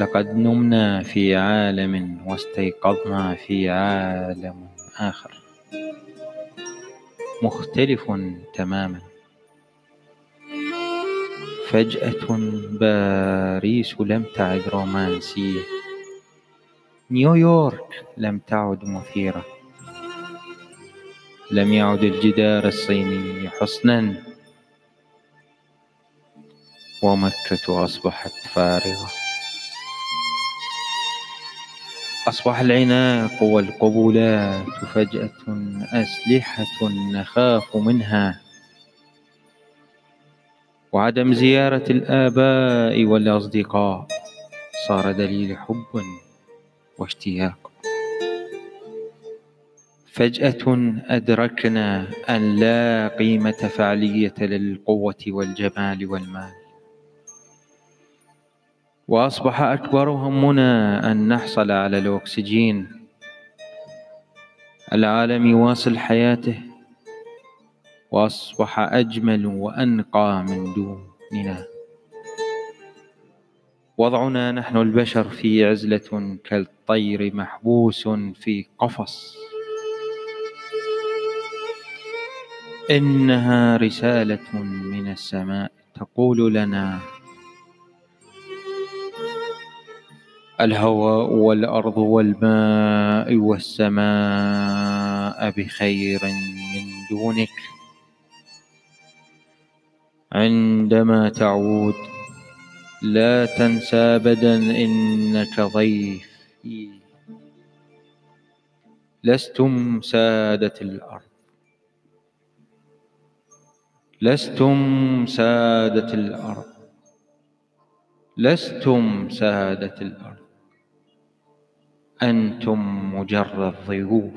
لقد نمنا في عالم واستيقظنا في عالم آخر. مختلف تماما. فجأة باريس لم تعد رومانسية. نيويورك لم تعد مثيرة. لم يعد الجدار الصيني حصنا. ومكة أصبحت فارغة. أصبح العناق والقبلات فجأة أسلحة نخاف منها. وعدم زيارة الآباء والأصدقاء صار دليل حب واشتياق. فجأة أدركنا أن لا قيمة فعلية للقوة والجمال والمال. وأصبح أكبر همنا أن نحصل على الأكسجين. العالم يواصل حياته وأصبح أجمل وأنقى من دوننا. وضعنا نحن البشر في عزلة كالطير محبوس في قفص. إنها رسالة من السماء تقول لنا الهواء والأرض والماء والسماء بخير من دونك. عندما تعود لا تنس أبدا إنك ضيفي لستم سادة الأرض. لستم سادة الأرض. لستم سادة الأرض. أنتم مجرد ضيوف.